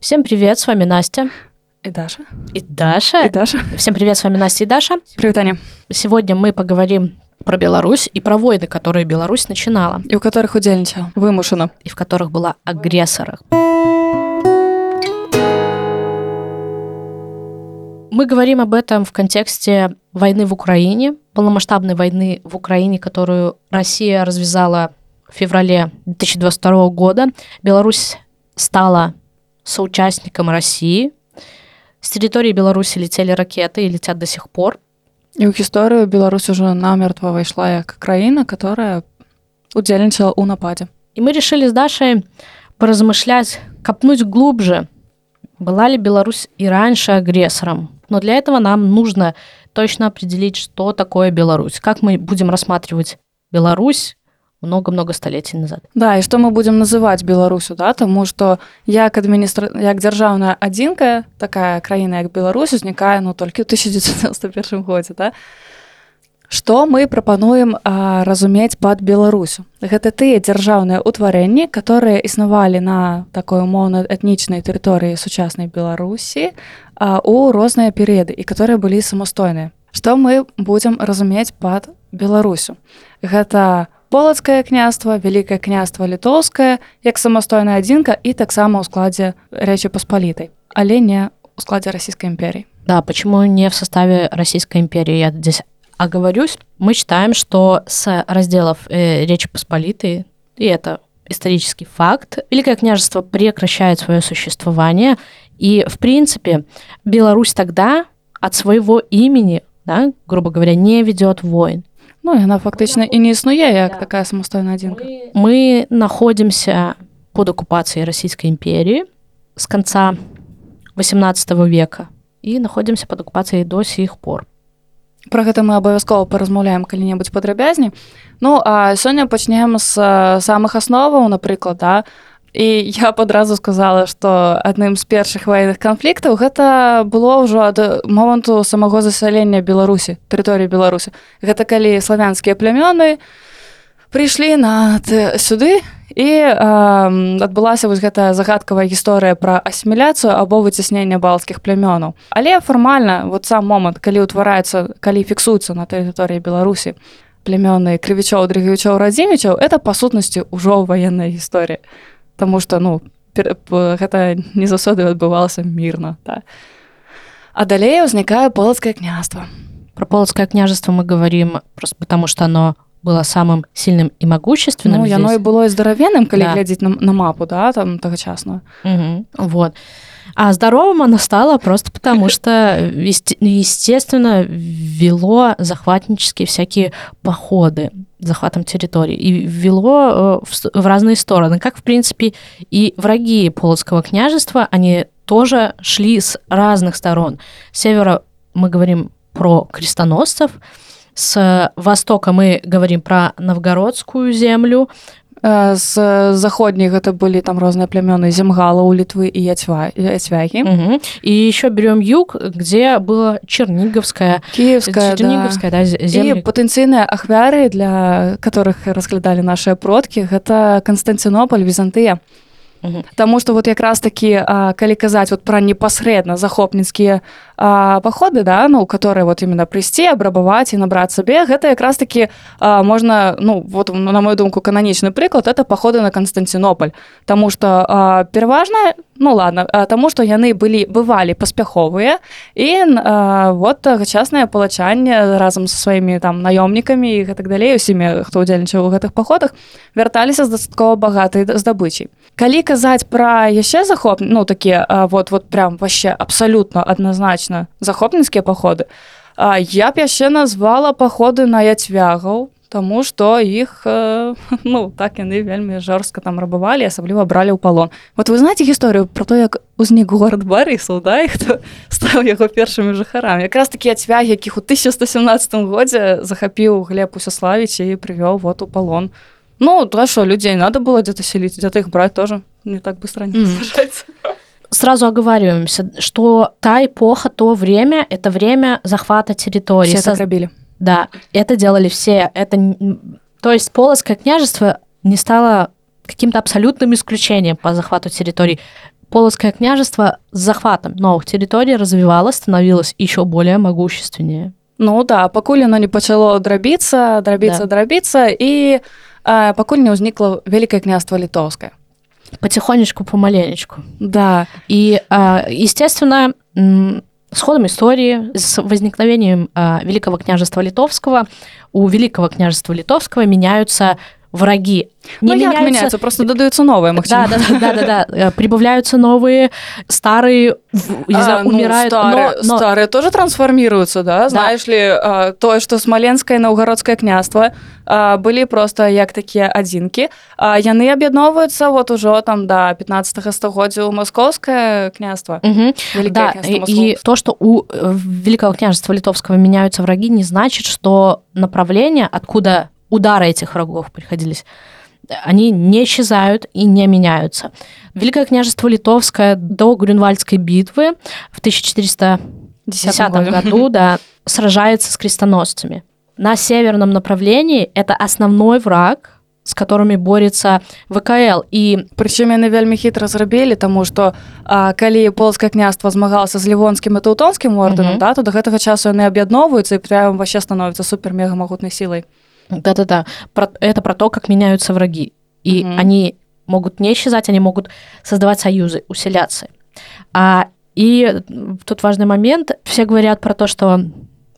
Всем привет, с вами Настя. И Даша. И Даша. И Даша. Всем привет, с вами Настя и Даша. Привет, Аня. Сегодня мы поговорим про Беларусь и про войны, которые Беларусь начинала. И у которых удельничала. Вымушенно. И в которых была агрессором. Мы говорим об этом в контексте войны в Украине, полномасштабной войны в Украине, которую Россия развязала в феврале 2022 года. Беларусь стала соучастником России. С территории Беларуси летели ракеты и летят до сих пор. И у гісторыю Беларусь уже намертво вайшла як краіна, которая удзельнічала ў нападзе. И мы решили с Дашей поразмышлять, копнуть глубже, была ли Беларусь и раньше агрессором. Но для этого нам нужно точно определить, что такое Беларусь, как мы будем рассматривать Беларусь много-много столетий назад. Да, і што мы будзем называць Беларусю, да? Таму што як адміністра... як дзяржаўная адзінка, такая краіна, як Беларусь узнікае ну толькі ў 1991 годзе, да? Што мы прапануем а, разумець пад Беларусю. Гэта тыя дзяржаўныя ўтварэнні, которые існавалі на такой умоўна этнічнай тэрыторыі сучаснай Беларусі а, у розныя перыяды і которые былі самастойныя. Што мы будзем разумець пад Беларусю. Гэта полацкае княства вялікае княства літоўскае як самастойная адзінка і таксама ў складзе рэчы паспалітай але не у складзе расійскай імперии да почему не в составе российской империи я здесь оговорюсь мы считаем что с разделов э, речи посполитой и это исторический факт великое княжество прекращает свое существование и в принципе беларусь тогда от своего имени да, грубо говоря не ведет войн Ну яна фактычна і не існуе як такая самастойная адзінка. Мы находимся под оккупацией Российской империи с конца 18 века и находимся под оккупацией до сих пор. Пра гэта мы абавязкова паразмаўляем калі-небудзь падрабязней. Ну а сёння пачнем з самых асноваў, напрыклад, да, і я падразу сказала што адным з першых ваенных канфліктаў гэта было ўжо ад моманту самого засялення беларусі тэрыторыі беларусі гэта калі славянскія плямёны прыйшлі на сюды і э, адбылася вось гэтая загадкавая гісторыя пра асіміляцыю або выцяснення балцкіх плямёнаў але фармальна вот сам момант калі ўтвараецца калі фіксуецца на тэрыторыі беларусі плямёны крывічоў дрыгавічоў радзімічаў это па сутнасці ўжо ваенная гісторыя Таму што ну гэта не заўсёды адбывалася мірна. Да. А далей узнікае полацкае княства. Про полацкое княжество мы говорим просто потому, что оно было самым сильным и могущественным. Ну, яно і было і здаравенным, калі да. глядзець на, на мапу да, там тагачасную. Угу. Вот. а здоровым оно стало просто потому, что, естественно, вело захватнические всякие походы захватом территории и вело э, в разные стороны. Как, в принципе, и враги Полоцкого княжества, они тоже шли с разных сторон. С севера мы говорим про крестоносцев, с востока мы говорим про новгородскую землю, з заходняй гэта былі там розныя плямёны земгала у літвы і яцвягі і еще берем юг где было черниговская киевская черниговская да. да, патэнцыйныя ахвяры для которых разглядалі наши продкі гэта константинополь візантыя. Таму што вот якраз такі калі казаць вот пра непасрэдна захопніцкія паходы да ну которые вот именно прыйсці абрабаваць і набраць сабе гэта якраз такі можна ну вот на мою думку кананічны прыклад это паходы на Константинополь. Таму что пераважна ну ладно таму што яны былі бывалі паспяховыя і вот тагачаснае палачанне разам са сваімі там наёмнікамі і гэтак далей усімі хто удзельнічаў у гэтых паходах вярталіся з дастаткова багатай здабычай калі казаць пра яшчэ захоп ну такія вот вот прям вообще абсалютна адназначна захопніцкія паходы. Я б яшчэ назвала паходы на яцвягаў Таму што іх э, ну так яны вельмі жорстка там рабавалі асабліва бралі ў палон. Вот вы знаете гісторыю про то як узнік город барысаў да хто стаў яго першымі жыхарам якраз такі ацвяг якіх у 1117 годзе захапіў глеб усяславіць і прывёў вот у палон. Ну то що людзей надо было где-то селіць? Где-то іх браць тоже не так быстро не mm. сразу оговариваемся, что та эпоха, то время, это время захвата территории. Все Со... это Да, это делали все. Это, то есть Полоцкое княжество не стало каким-то абсолютным исключением по захвату территорий. Полоцкое княжество с захватом новых территорий развивалось, становилось еще более могущественнее. Ну да, пакуль оно не пачало драбіцца, драбіцца, да. драбіцца і э, пакуль не ўзнікла вялікае княства літоўскае. Потихонечку, помаленечку. Да. И, э, естественно, с ходом истории, с возникновением э, Великого княжества Литовского, у Великого княжества Литовского меняются враги. Не ну, меняются... меняются, просто додаются новые, максимум. Да, да, да, да, да, да. Прибавляются новые, старые, не а, знаю, ну, умирают. Старые, но, но... старые тоже трансформируются, да? Знаешь да. ли, а, то, что Смоленское и Новгородское княство а, были просто як такие одинки, а яны объединовываются вот уже там до 15 стагоддзя у Московское княство. Угу. Да, княство и, и то, что у э, Великого княжества Литовского меняются враги, не значит, что направление, откуда удары этих врагов приходились, они не исчезают и не меняются. Великое княжество Литовское до Грюнвальдской битвы в 1410 году да, сражается с крестоносцами. На северном направлении это основной враг, с которыми борется ВКЛ і прычым яны вельмі хітра зрабілі таму што а, калі полскае княства змагалася з лівонскім і тэўтонскім ордэнам mm -hmm. да то до гэтага часу яны аб'ядноўваюцца і прям вообще становіцца супер мега магутнай сілай да-да-да. Про, это про то, как меняются враги. И mm-hmm. они могут не исчезать, они могут создавать союзы, усиляться. А, и тут важный момент. Все говорят про то, что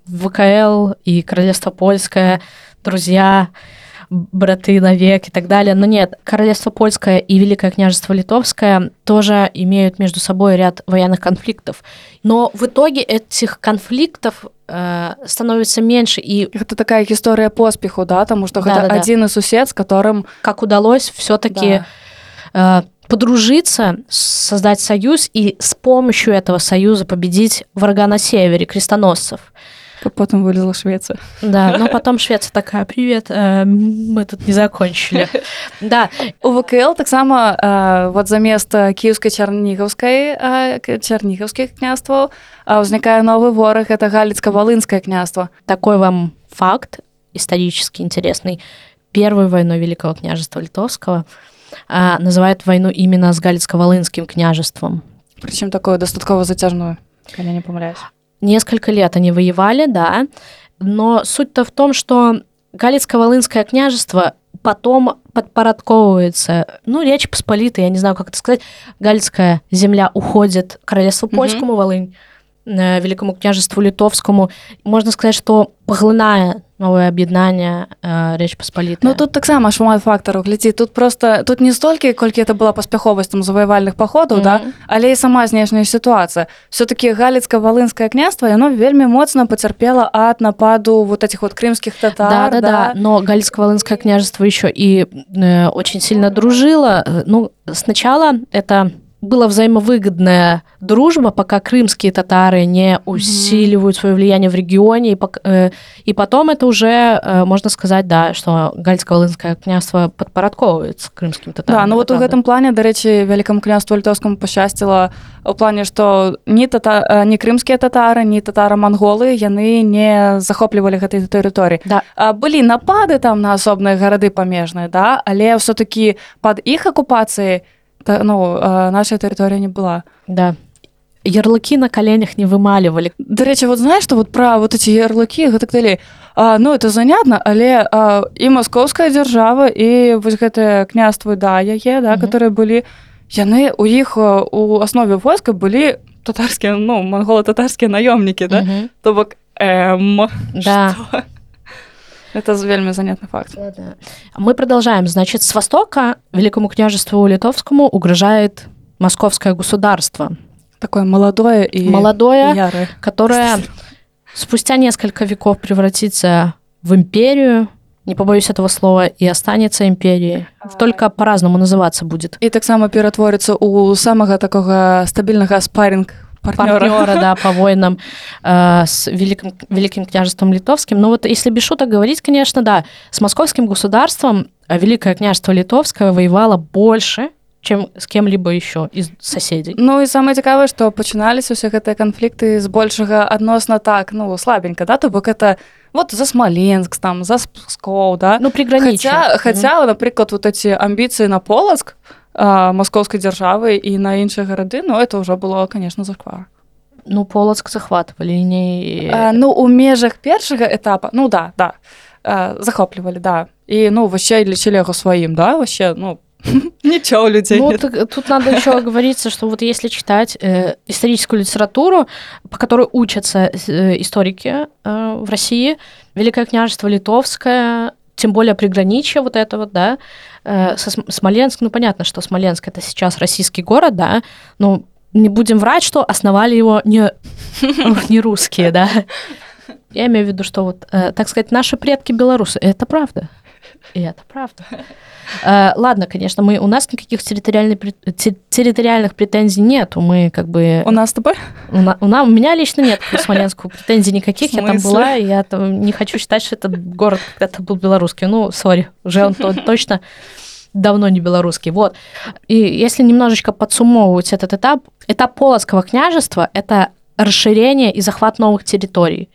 ВКЛ и Королевство Польское, друзья, браты навек и так далее. Но нет, Королевство Польское и Великое княжество Литовское тоже имеют между собой ряд военных конфликтов. Но в итоге этих конфликтов э, становится меньше. И... Это такая история поспеху, да? Потому что да, да, один да. из сусед, с которым... Как удалось все таки да. э, подружиться, создать союз и с помощью этого союза победить врага на севере, крестоносцев. Потом вылезла Швеция. Да, но потом Швеция такая, привет, э, мы тут не закончили. Да. У ВКЛ таксама э, вот замест кіўскай чарнігаўскай э, чарнігаўскіх княстваў ўзнікае новы вораг это галіцка-валынскае княство. Такой вам факт исторически интересный. Первую войну Великого княжества Литовского называют войну именно с Галицко-Волынским княжеством. Причем такое достатково затяжную, когда не помыляюсь. Несколько лет они воевали, да, но суть-то в том, что Галицко-Волынское княжество потом подпорядковывается. Ну, Речь Посполитая, я не знаю, как это сказать. Галицкая земля уходит королевству польскому, mm-hmm. Волынь, э, Великому княжеству Литовскому. Можно сказать, что поглыная новое аб'яднанне э, рэч паспаліта Ну тут таксама шмат фактараў глядзі тут просто тут не столькі колькі это была паспяховасць там заваявальных паходаў mm -hmm. да але і сама знешняя сітуацыя все-таки галіцка-валынскае княства яно вельмі моцна пацярпела ад нападу вот этих вот крымскіх татар да, да, да. да. но галіцка-валынское княжество еще и э, очень сильно дружило ну сначала это была взаимовыгодная дружба, пока крымские татары не усиливают свое влияние в регионе, и, э, и потом это уже, э, можно сказать, да, что Гальско-Волынское княство подпорядковывается крымским татарам. Да, ну вот в этом плане, до речи, Великому княству Литовскому пощастило в плане, что ни, тата... Э, ни крымские татары, ни татары-монголы, яны не захоплівалі гэтай тэрыторыі. Да. Былі напады там на асобныя гарады памежныя, да, але ўсё-такі пад іх акупацыяй та, ну, наша тэрыторыя не была. Да. Ярлыкі на коленях не вымалівалі. Дарэчы, вот знаешь, что вот пра вот эти ярлыкі гэтак далей. А, ну это занятна, але а, і маскоўская дзяржава і вось гэтае княствы да яе да, которые былі яны у іх у аснове войска былі татарскія ну монголо-татарскія наёмнікі да? то бок эм, да. Это вельми занятный факт. Да, да. Мы продолжаем. Значит, с востока Великому княжеству Литовскому угрожает московское государство. Такое молодое и молодое, ярое. которое спустя несколько веков превратится в империю, не побоюсь этого слова, и останется империей. Только по-разному называться будет. И так само перетворится у самого такого стабильного спарринг партнера, партнера да, по войнам э, с Великим, Великим княжеством Литовским. Но вот если без шуток говорить, конечно, да, с московским государством э, Великое княжество Литовское воевало больше, чем с кем-либо еще из соседей. Ну и самое цікавае, што пачыналіся ўсе гэтыя канфлікты збольшага адносна так ну слабенька да то бок это вот за Смоленск там за Пскоў да ну приграничье хотя, хотя mm -hmm. напрыклад вот эти амбіцыі на полацк московской державы и на іншыя гарады но это уже было конечно захвар ну полацк захватывали не а, ну у межах першага этапа ну да да а, захоплівалі да і ну вообще лічылі яго сваім да вообще ну Ничего, людей ну, так, тут надо еще говориться, что вот если читать э, историческую литературу, по которой учатся э, историки э, в России, Великое княжество Литовское, тем более приграничье вот это вот, да, э, со Смоленск, ну понятно, что Смоленск это сейчас российский город, да, но не будем врать, что основали его не, не русские, да. Я имею в виду, что вот, э, так сказать, наши предки белорусы, это правда. И это правда. Э, ладно, конечно, мы, у нас никаких территориальных, претензий нету. Мы как бы... У нас с тобой? У, на, у, на, у меня лично нет к Смоленску претензий никаких. Я там была, и я там не хочу считать, что этот город когда-то был белорусский. Ну, сори, уже он точно давно не белорусский. Вот. И если немножечко подсумовывать этот этап, этап Полоцкого княжества – это расширение и захват новых территорий.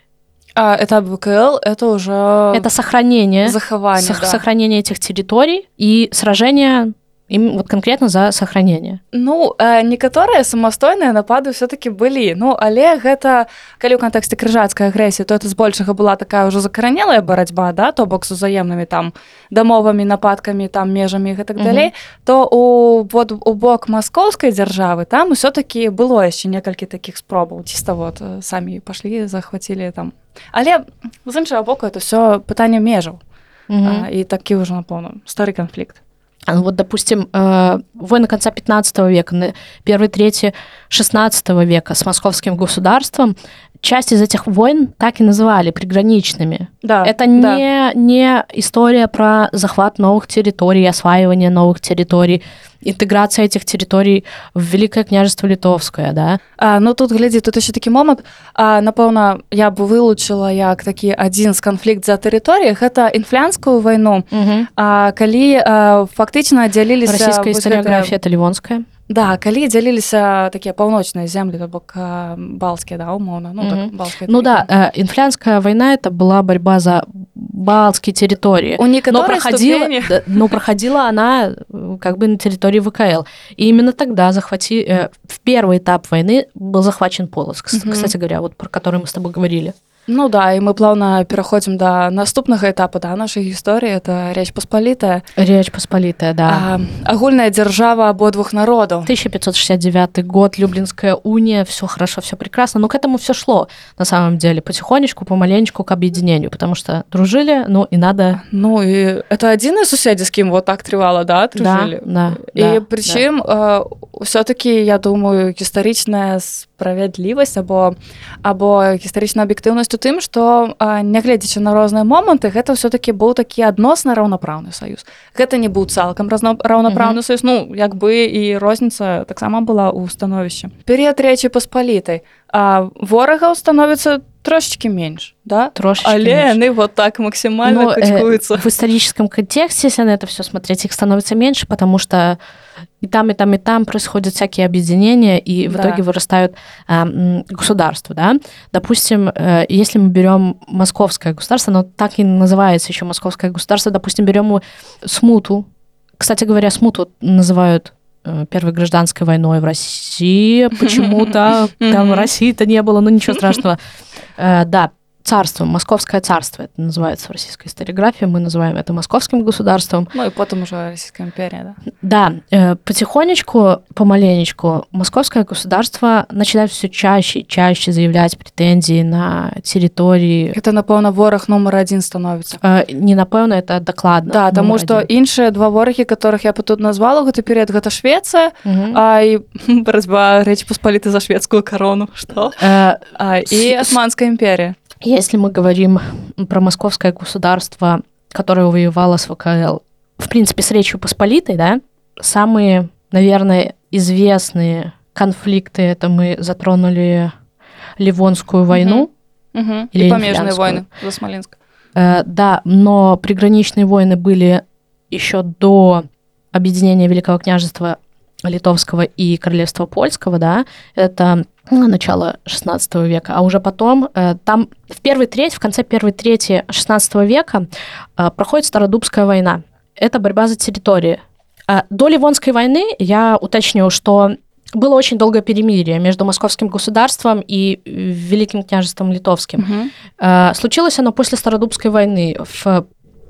А этап ВКЛ это уже это сохранение захование, сох, да. сохранение этих территорий и сражение им вот конкретно за сохранение ну э, некаторыя самастойныя напады все-таки былі ну але гэта калі ў кантэксце крыжацкай агрэсіі то это збольшага была такая ўжо закаранелая барацьба да то бок з узаемнымі там дамовамі нападкамі там межамі гэтак далей mm -hmm. то у вот у бок маскоўскай дзяржавы там усё-таки было яшчэ некалькі таких спробаў чисто вот э, самі пашлі захвацілі там але з іншага боку это все пытанне межаў mm -hmm. і такі ўжо напэўна стары канфлікт ну, вот, допустим, э, войны конца 15 века, первой трети 16 века с московским государством, часть из этих войн так и называли приграничными. Да, Это да. Не, не история про захват новых территорий, осваивание новых территорий, інтэграцыя этих тэрыторый в великкае княжество літовскае да а, ну тут глядзі тут еще такі момант а напэўна я бы вылучыла як такі адзін з канфлікт за тэрыторыях это інфлянскую вайну а калі а, фактычна аддзяліліся расійская гістарыяграфія гэта... лівонская Да калі дзяліліся такія паўночныя землі то бок балскія да умоўна ну, mm -hmm. так, ну да інфлянская вайна это была борьба за балтские территории у но проходила но проходила она как бы на территории ВКЛ и именно тогда захвати э, в первый этап войны был захвачен Полоцк mm -hmm. кстати говоря вот про который мы с тобой говорили Ну да і мы плаўна пераходзім да наступнага этапа да нашай гісторыі это рэч паспалітая рэч паспалітая да а, агульная дзяржава абодвух народаў 1569 год люблинская уния все хорошо все прекрасно но к этому все шло на самом деле потихонечку помаленечку к объединению потому что дружили ну и надо ну и это адзіны суседзі з кім вот так трывала да дружили да, да, і да, прычым да. все-таки я думаю гістарычная справядлівасць або або гістарычна аб'ектыўнасць у тым што нягледзячы на розныя моманты гэта все-таки быў такі адносна раўнапраўны саюз гэта не быў цалкам разно раўнапраўны саюз ну як бы і розніца таксама была ў становішча перыяд рэчы паспалітай ворагаў становіцца трошечки меньше, да? Трошечки Але меньше. они вот так максимально Но, э, в историческом контексте, если на это все смотреть, их становится меньше, потому что и там, и там, и там происходят всякие объединения, и в да. итоге вырастают э, государства, да. Допустим, э, если мы берем московское государство, оно так и называется еще московское государство, допустим, берем смуту. Кстати говоря, смуту называют первой гражданской войной в России. Почему-то там России-то не было, но ничего страшного. Э, да, царство, Московское царство, это называется в российской историографии, мы называем это московским государством. Ну и потом уже Российская империя, да? Да, э, потихонечку, помаленечку Московское государство начинает все чаще и чаще заявлять претензии на территории. Это, напэўна, ворог номер один становится. Э, не напэўна, это докладно. Да, потому что іншыя два ворагі, которых я тут назвала гэты перыяд гэта Швеция, угу. а і барацьба Рэчы Паспаліты за шведскую корону, что? Э, а, и Османская империя. Если мы говорим про московское государство, которое воевало с ВКЛ, в принципе, с Речью Посполитой, да, самые, наверное, известные конфликты, это мы затронули Ливонскую войну. Угу. Угу. Или И помежные войны за Смоленск. Э, да, но приграничные войны были еще до объединения Великого княжества Литовского и Королевства Польского, да, это ну, начало 16 века, а уже потом э, там в первой треть, в конце первой трети 16 века э, проходит Стародубская война. Это борьба за территории. А, до Ливонской войны я уточню, что было очень долгое перемирие между Московским государством и Великим княжеством Литовским. Угу. Случилось оно после Стародубской войны в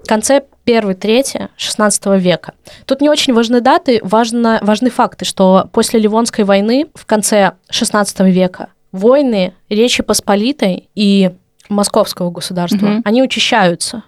конце первой трети XVI века. Тут не очень важны даты, важно, важны факты, что после Ливонской войны в конце XVI века войны Речи Посполитой и Московского государства, угу. они учащаются.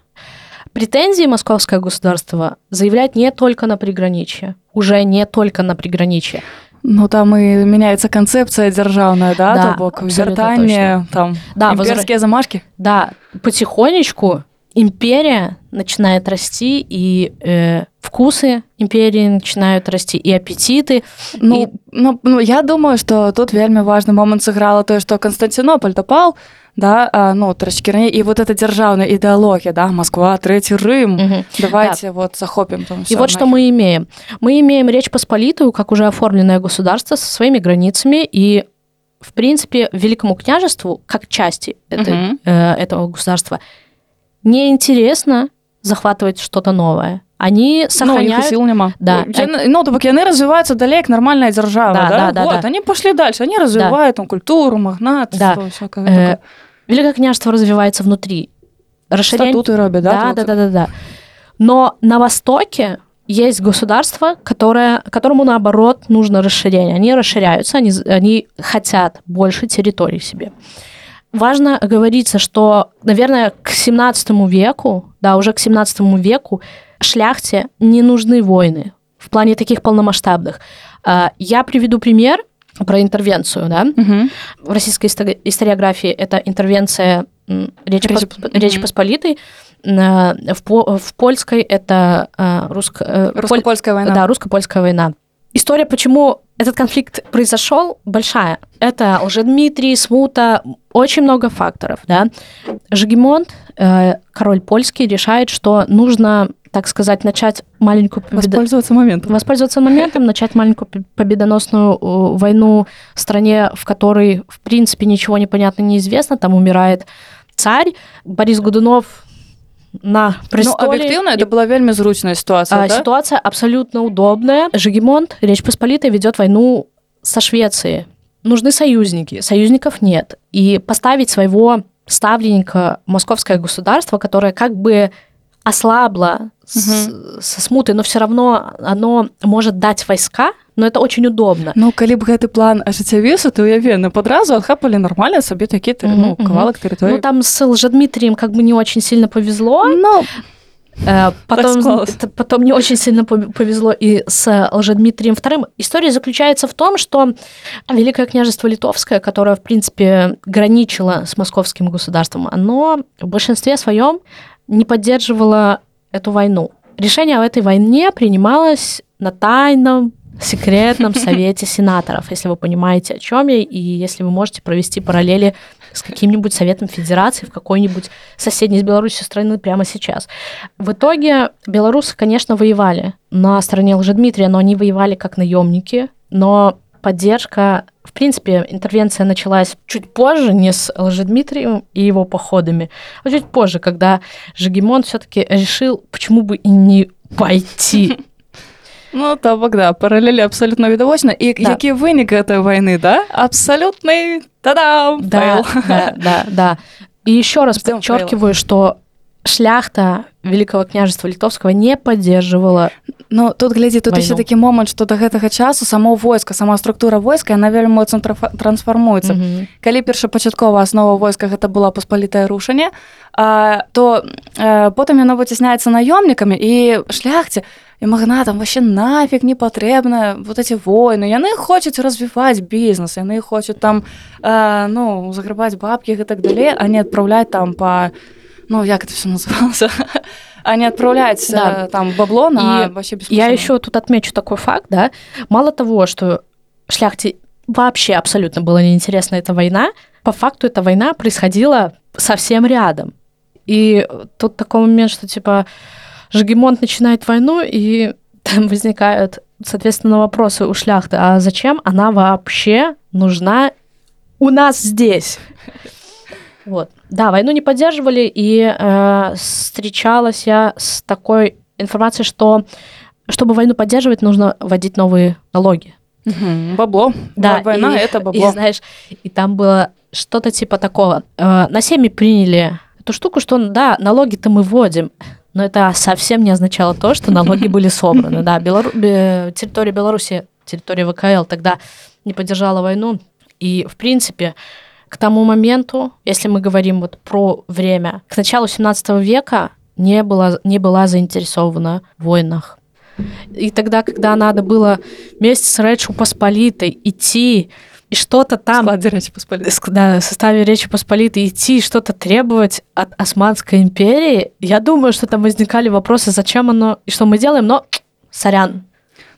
Претензии московское государство заявляет не только на приграничье, уже не только на приграничье. Ну, там и меняется концепция державная, да, да то бок, вертание, там, да, имперские возра... замашки. Да, потихонечку империя начинает расти, и э, вкусы империи начинают расти, и аппетиты. Ну, и... ну, ну я думаю, что тут вельмі важный момент сыграла то, что Константинополь допал, да, а, ну, трошки и вот эта державная идеология, да, Москва, Третий Рим, угу. давайте да. вот захопим там И вот что мы имеем. Мы имеем Речь Посполитую, как уже оформленное государство со своими границами, и в принципе, Великому княжеству, как части этой, угу. э, этого государства, неинтересно захватывать что-то новое. Они сохраняют... Ну, сил нема. Да. Ну, то яны развиваются далее к нормальной державе, да? Да, да, вот, да. Они пошли дальше, они развивают да. там культуру, магнатство, да. всякое э, такое. Великое княжество развивается внутри. Расширение... Статуты робят, да? Да, да, да, да, да. Но на Востоке есть государство, которое, которому, наоборот, нужно расширение. Они расширяются, они, они хотят больше территорий себе важно оговориться, что, наверное, к 17 веку, да, уже к 17 веку шляхте не нужны войны в плане таких полномасштабных. А, я приведу пример про интервенцию, да. Угу. В российской историографии это интервенция Речи, Речи, Посп... угу. Речи Посполитой, в, в польской это а, русско... Э, русско-польская война. Да, русско-польская война. История, почему этот конфликт произошел, большая. Это Лжедмитрий, Смута, очень много факторов. Да? Жигемонт, э, король польский, решает, что нужно так сказать, начать маленькую... Победо... Воспользоваться моментом. Воспользоваться моментом, начать маленькую победоносную э, войну в стране, в которой, в принципе, ничего не понятно, неизвестно. Там умирает царь. Борис Годунов на престоле. Ну, объективно, это была вельми зручная ситуация, а, да? Ситуация абсолютно удобная. Жигемонт, Речь Посполитая, ведет войну со Швецией. Нужны союзники. Союзников нет. И поставить своего ставленника московское государство, которое как бы ослабло угу. со смутой, но все равно оно может дать войска, но это очень удобно. Ну, калі б гэты план ажыццявіўся, то уяве, падразу адхапалі нормально себе такие ну, кавалак территории. Ну, там с Лжедмитрием как бы не очень сильно повезло. Ну, э, Потом, потом не очень сильно повезло и с Лжедмитрием II. История заключается в том, что Великое княжество Литовское, которое, в принципе, граничило с московским государством, оно в большинстве своем не поддерживало эту войну. Решение о этой войне принималось на тайном секретном совете сенаторов, если вы понимаете, о чем я, и если вы можете провести параллели с каким-нибудь советом федерации в какой-нибудь соседней с Беларусью страны прямо сейчас. В итоге белорусы, конечно, воевали на стороне Лжедмитрия, но они воевали как наемники, но поддержка, в принципе, интервенция началась чуть позже, не с Лжедмитрием и его походами, а чуть позже, когда Жигемон все-таки решил, почему бы и не пойти Ну, то бок, да, параллели абсолютно відавочна. І да. які вынік гэтай войны, да? Абсолютный та-дам! Да, да, да, да. И еще раз подчеркиваю, что шляхта Великого княжества Литовского не поддерживала. Ну тут глядзі тут еще такі момант што да гэтага часу само войска сама структура войска яна вельмі моцна трансфармуецца. Mm -hmm. калі першапачаткова аснова войска гэта была паспалітае рушанне то а, потым яно выцісняецца наёмнікамі і шляхце і магнатам вообще нафиг не патрэбна вот эти войны. Яны хочуць развіваць бізнес яны хочуць там а, ну заграбаць бабкі і так далей а не адпраўляць там по ну як это все называлось а не отправлять да. там бабло на и вообще Я еще тут отмечу такой факт, да, мало того, что шляхте вообще абсолютно была неинтересна эта война, по факту эта война происходила совсем рядом. И тут такой момент, что типа Жигемонт начинает войну, и там возникают, соответственно, вопросы у шляхты, а зачем она вообще нужна у нас здесь? Вот. Да, войну не поддерживали, и э, встречалась я с такой информацией, что чтобы войну поддерживать, нужно вводить новые налоги. Угу, бабло. Да, война и, это бабло. И знаешь, и там было что-то типа такого. Э, на семьи приняли эту штуку, что да, налоги-то мы вводим, но это совсем не означало то, что налоги были собраны. Да, Белору... территория Беларуси, территория ВКЛ тогда не поддержала войну. И, в принципе, к тому моменту, если мы говорим вот про время, к началу 17 века не была, не была заинтересована в войнах. И тогда, когда надо было вместе с Речью Посполитой идти и что-то там... В Речи Посполитой. Да, в составе Речи Посполитой идти что-то требовать от Османской империи, я думаю, что там возникали вопросы, зачем оно и что мы делаем, но сорян,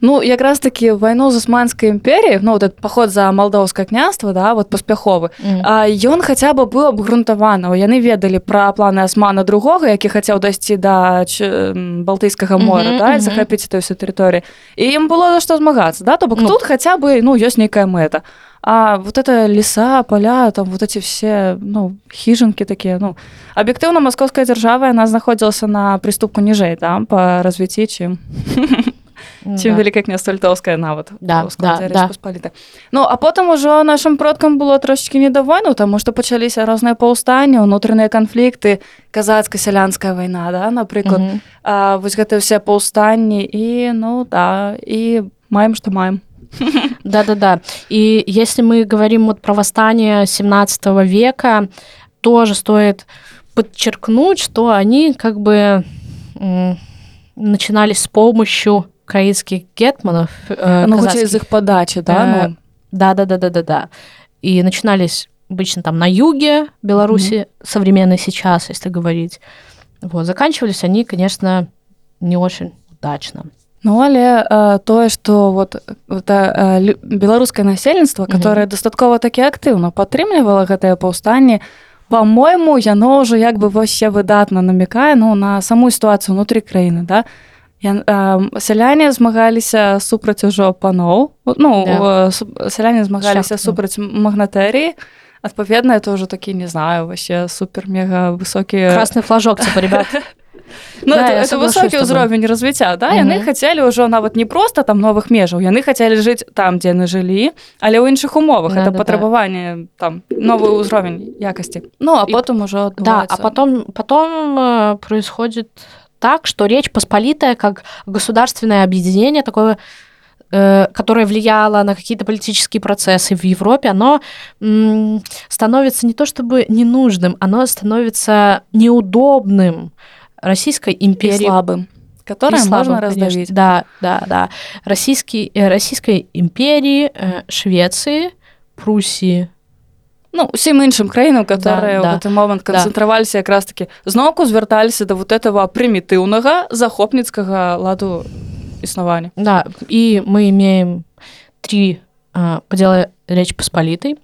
Ну якраз таки вайну з османскай імперіі ну вот этот паход за малдаўскае княства да вот паспяховы mm. а ён хаця бы быў абгрунтавана яны ведалі пра планы асмана другога які хацеў дайсці да балтыйскага мора mm -hmm, да, mm -hmm. захапіць эту всю тэрыторыю і ім было за што змагацца да то бок ну. тут хаця бы ну ёсць нейкая мэта а вот это леса поля там вот эти все ну хіжанкі такія ну аб'ектыўна маскоўская дзяржава яна знаходзілася на прыступку ніжэй там по развіцці чым чым да. вялікае княства літоўскае нават да, да, да. Ну а потым ужо нашим продкам было трошечки недавойну таму што пачаліся розныя паўстанні унутраныя канфлікты казацка-сялянская вайна да напрыклад вось гэта ўсе паўстанні і ну да і маем што маем Да-да-да. И если мы говорим вот про восстание 17 века, тоже стоит подчеркнуть, что они как бы начинались с помощью украинских гетманов. Э, ну, хотя из их подачи, да? Э, ну... Да, да, да, да, да, да. И начинались обычно там на юге Беларуси, mm-hmm. современной сейчас, если говорить. Вот, заканчивались они, конечно, не очень удачно. Ну але э, тое што вот это э, беларускае насельніцтва которое mm -hmm. дастаткова такі актыўна падтрымлівала гэтае паўстанне по-мойму яно ўжо як бы вось я выдатна намікае ну на саму сітуацыю унутры краіны да Я, э, сяляне змагаліся супраць ужо паноў. Ну yeah. Да. сяляне змагаліся супраць магнатэрыі адпаведна это ўжо такі не знаю вообще супер мега высокі красны флажок ребят. Ну, да, это, это высокі ўзровень развіцця да? Яны хацелі ўжо нават не просто там новых межаў яны хацелі жыць там дзе яны жылі але ў іншых умовах. Да, это да, патрабаванне да. там новы ўзровень якасці Ну а потым ужо да а потом потом э, происходит так что речь посполитая как государственное объединение такое э, которое влияло на какие-то политические процессы в Европе, оно становится не то чтобы ненужным, оно становится неудобным Российской империи. И слабым. Которое можно раздавить. Конечно. Да, да, да. Российский, э, Российской империи, э, Швеции, Пруссии, ну усім іншым краінам которые да, да. гэты момант канцэнтраваліся да. якраз таки зноўку звярталіся да вот этого прымітыўнага захопніцкага ладу існавання да і мы имеем три э, падзелы рэч паспалітай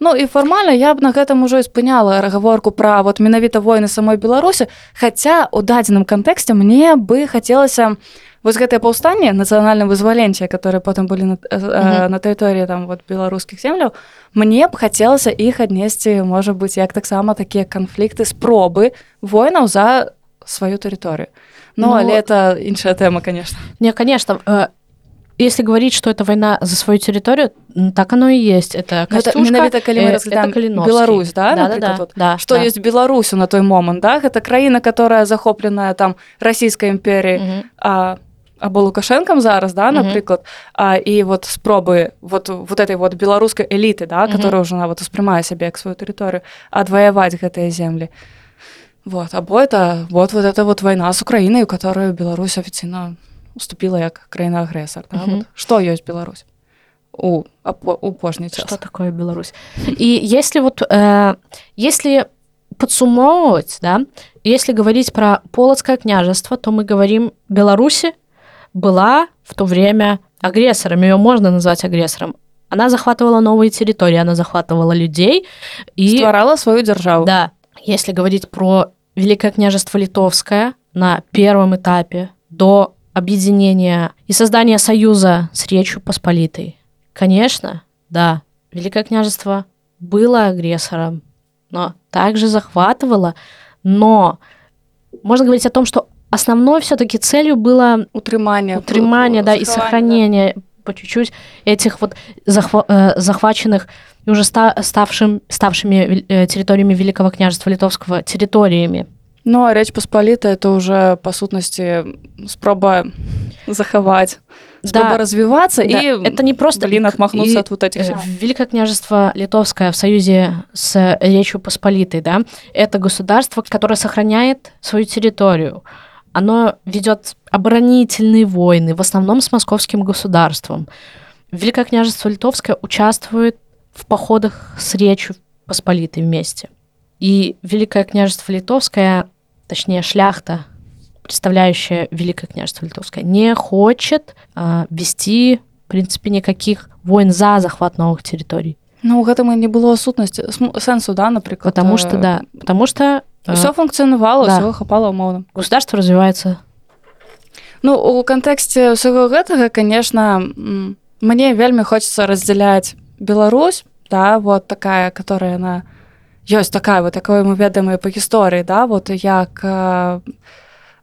Ну і фармальна я б на гэтым ужо і спыняла гаворку пра вот менавіта войны самой беларусі хаця у дадзеным кантэксце мне бы хацелася вось гэтае паўстанне нацыянальным вызваленце которые потым былі на, э, э, на тэрыторыі там вот беларускіх земляў мне б хацелася іх аднесці можа быць як таксама такія канфлікты спробы войнаў за сваю тэрыторыю Ну, ну але это іншая тэма конечно не конечно э, если говорить, что это война за свою территорию, так оно и есть. Это ну, Костюшка, менавіта калі мы разглядаем Беларусь да, да, да, да, вот, да, что да. есть Беларусю на той момант да? это краіна которая захопленая там расійскай імперіі угу. а або лукашенкам зараз да напрыклад а, і вот спробы вот вот этой вот беларускай эліты да которая уже нават успрымае сябе як сваю тэрыторыю адваяваць гэтыя землі вот або это вот вот это вот война с украінай у которую Беларусь афіцыйна уступила як краіна агрэсар да? вот, что ёсць Беларусь у упожні что такое Беларусь? И если вот э, если подсумовывать да если говорить про полоцкое княжество то мы говорим Беларуси была в то время агрессором. Ее можно назвать агрессором. Она захватывала новые территории она захватывала людей и стварала свою державу. Да. Если говорить про великое княжество литовское на первом этапе до объединения и создания союза с Речью Посполитой. Конечно, да, Великое княжество было агрессором, но также захватывало, но можно говорить о том, что основной все-таки целью было утрымание, утрымание, да, и сохранение да. по чуть-чуть этих вот захва- э, захваченных уже ста- ставшим, ставшими э, территориями Великого княжества Литовского территориями. Ну, а Речь Посполита это уже, по сутности, спроба заховать, спроба да, развиваться да, и это не просто блин, отмахнуться и, от вот этих. Великое княжество Литовское в союзе с Речью Посполитой, да, это государство, которое сохраняет свою территорию. Оно ведет оборонительные войны, в основном с московским государством. Великое княжество Литовское участвует в походах с Речью Посполитой вместе. И Великое княжество Литовское, точнее шляхта, представляющая Великое княжество Литовское, не хочет э, вести, в принципе, никаких войн за захват новых территорий. Ну, гэтаму не было сутнасці сэнсу да напрыклад потому что да потому что все функцыянавала да. все хапала умоўна государство развивается. Ну у кантэксце ўсяго гэтага конечно мне вельмі хочется разделять Беларусь да вот такая которая на ёсць такая вот такое мы ведаем по гісторыі да вот як э,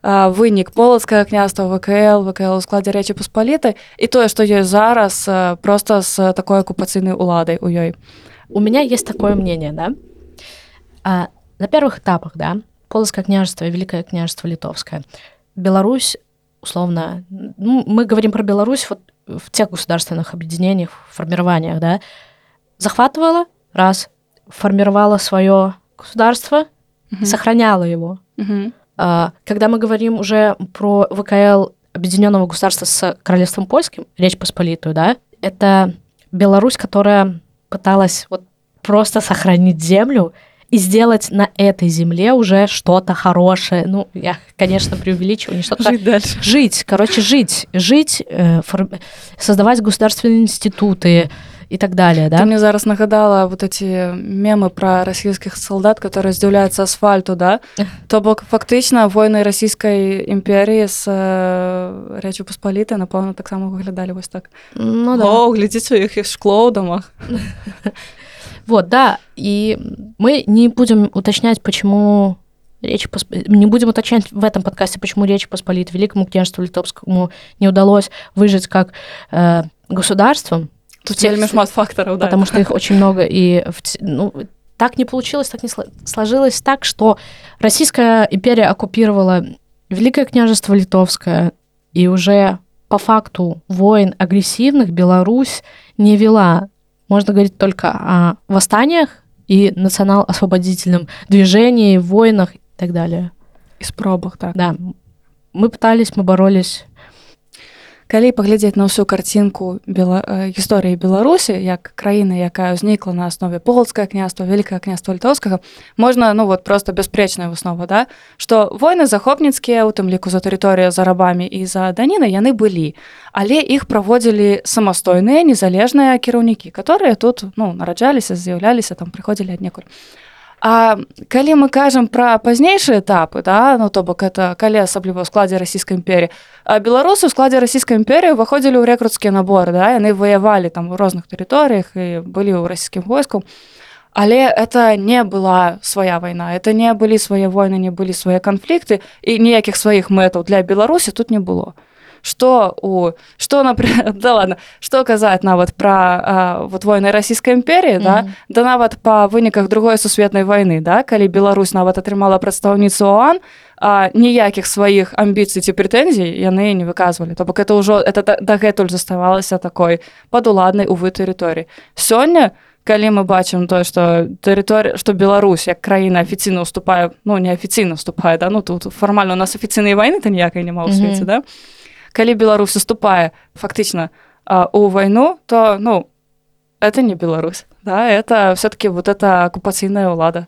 э, вынік полацкае княства вКл вКл у складзе рэчы паспалітай і тое што ёсць зараз э, просто с такой акупацыйнай уладай у ёй у меня есть такое мнение да? А, на первых этапах да полоцкое княжество и великое княжество литовское Беларусь условно ну, мы говорим про Беларусь вот в тех государственных объединениях формированиях да захватывала раз формировала свое государство, угу. сохраняла его. Угу. Когда мы говорим уже про ВКЛ Объединенного государства с Королевством Польским, Речь Посполитую, да, это Беларусь, которая пыталась вот просто сохранить землю и сделать на этой земле уже что-то хорошее. Ну, я, конечно, преувеличиваю, не что-то... Жить дальше. Жить, короче, жить. Жить, э, фор... создавать государственные институты, и так далее, да? Ты мне зараз нагадала вот эти мемы про российских солдат, которые здзіўляюцца асфальту, да? То бок фактычна войны расійскай імперіі з э, рэчу паспалітай, напэўна, таксама выглядалі вось так. Ну, да. О, глядзіце у іх шкло ў домах. Вот, да, и мы не будем уточнять, почему Речь Посп... не будем уточнять в этом подкасте, почему Речь Посполит Великому княжеству Литовскому не удалось выжить как э, государством, Тут шмат фактараў да. потому что их очень много и ну, так не получилось так не сложилось так что российская империя оккупировала великое княжество литовское и уже по факту войн агрессивных Беларусь не вела можно говорить только о восстаниях и национал-освободительном движении войнах и так далее. И спробах так. Да. Мы пытались мы боролись калі паглядзець на ўсю карцінку бела... гісторыі беларусі як краіны якая ўзнікла на аснове полацкае княства вялікае княства літоўскага можна ну вот просто бяспрэчная выснова да што войны захопніцкія у тым ліку за тэрыторыя за рабамі і за даніны яны былі. Але іх праводзілі самастойныя незалежныя кіраўнікі которые тут ну нараджаліся з'яўляліся там прыходзілі аднекуль А калі мы кажам пра пазнейшыя этапы да ну то бок это калі асабліва ў складзе расійскай імперіі беларусы ў складзе расійскай імперіі выходзілі ў рэкруцкія наборы да яны ваявалі там у розных тэрыторыях і былі ў расійскім войску але это не была свая вайна это не былі свае войны не былі свае канфлікты і ніякіх сваіх мэтаў для беларусі тут не было что у что например да ладно что казаць нават про вот войны расійскай імперіі mm -hmm. да да нават по выніках другой сусветнай войны да? Калі Беларусь нават атрымала прадстаўніцу ОАН а ніякіх сваіх амбіцый ці прэтэнзій яны не выказвалі то бок это ўжо это дагэтуль заставалася такой падуладнай увы тэрыторыі сёння калі мы бачым тое што тэрыторыя што Беларусь як краіна афіцыйна уступае ну неафіцыйна уступае да? Ну тут фармальна у нас афіцыйнай вайны то ніякай няма ў свеце mm -hmm. да калі Беларусь уступае фактычна у вайну то ну это не Беларусь да это все-таки вот это акупацыйная ўлада.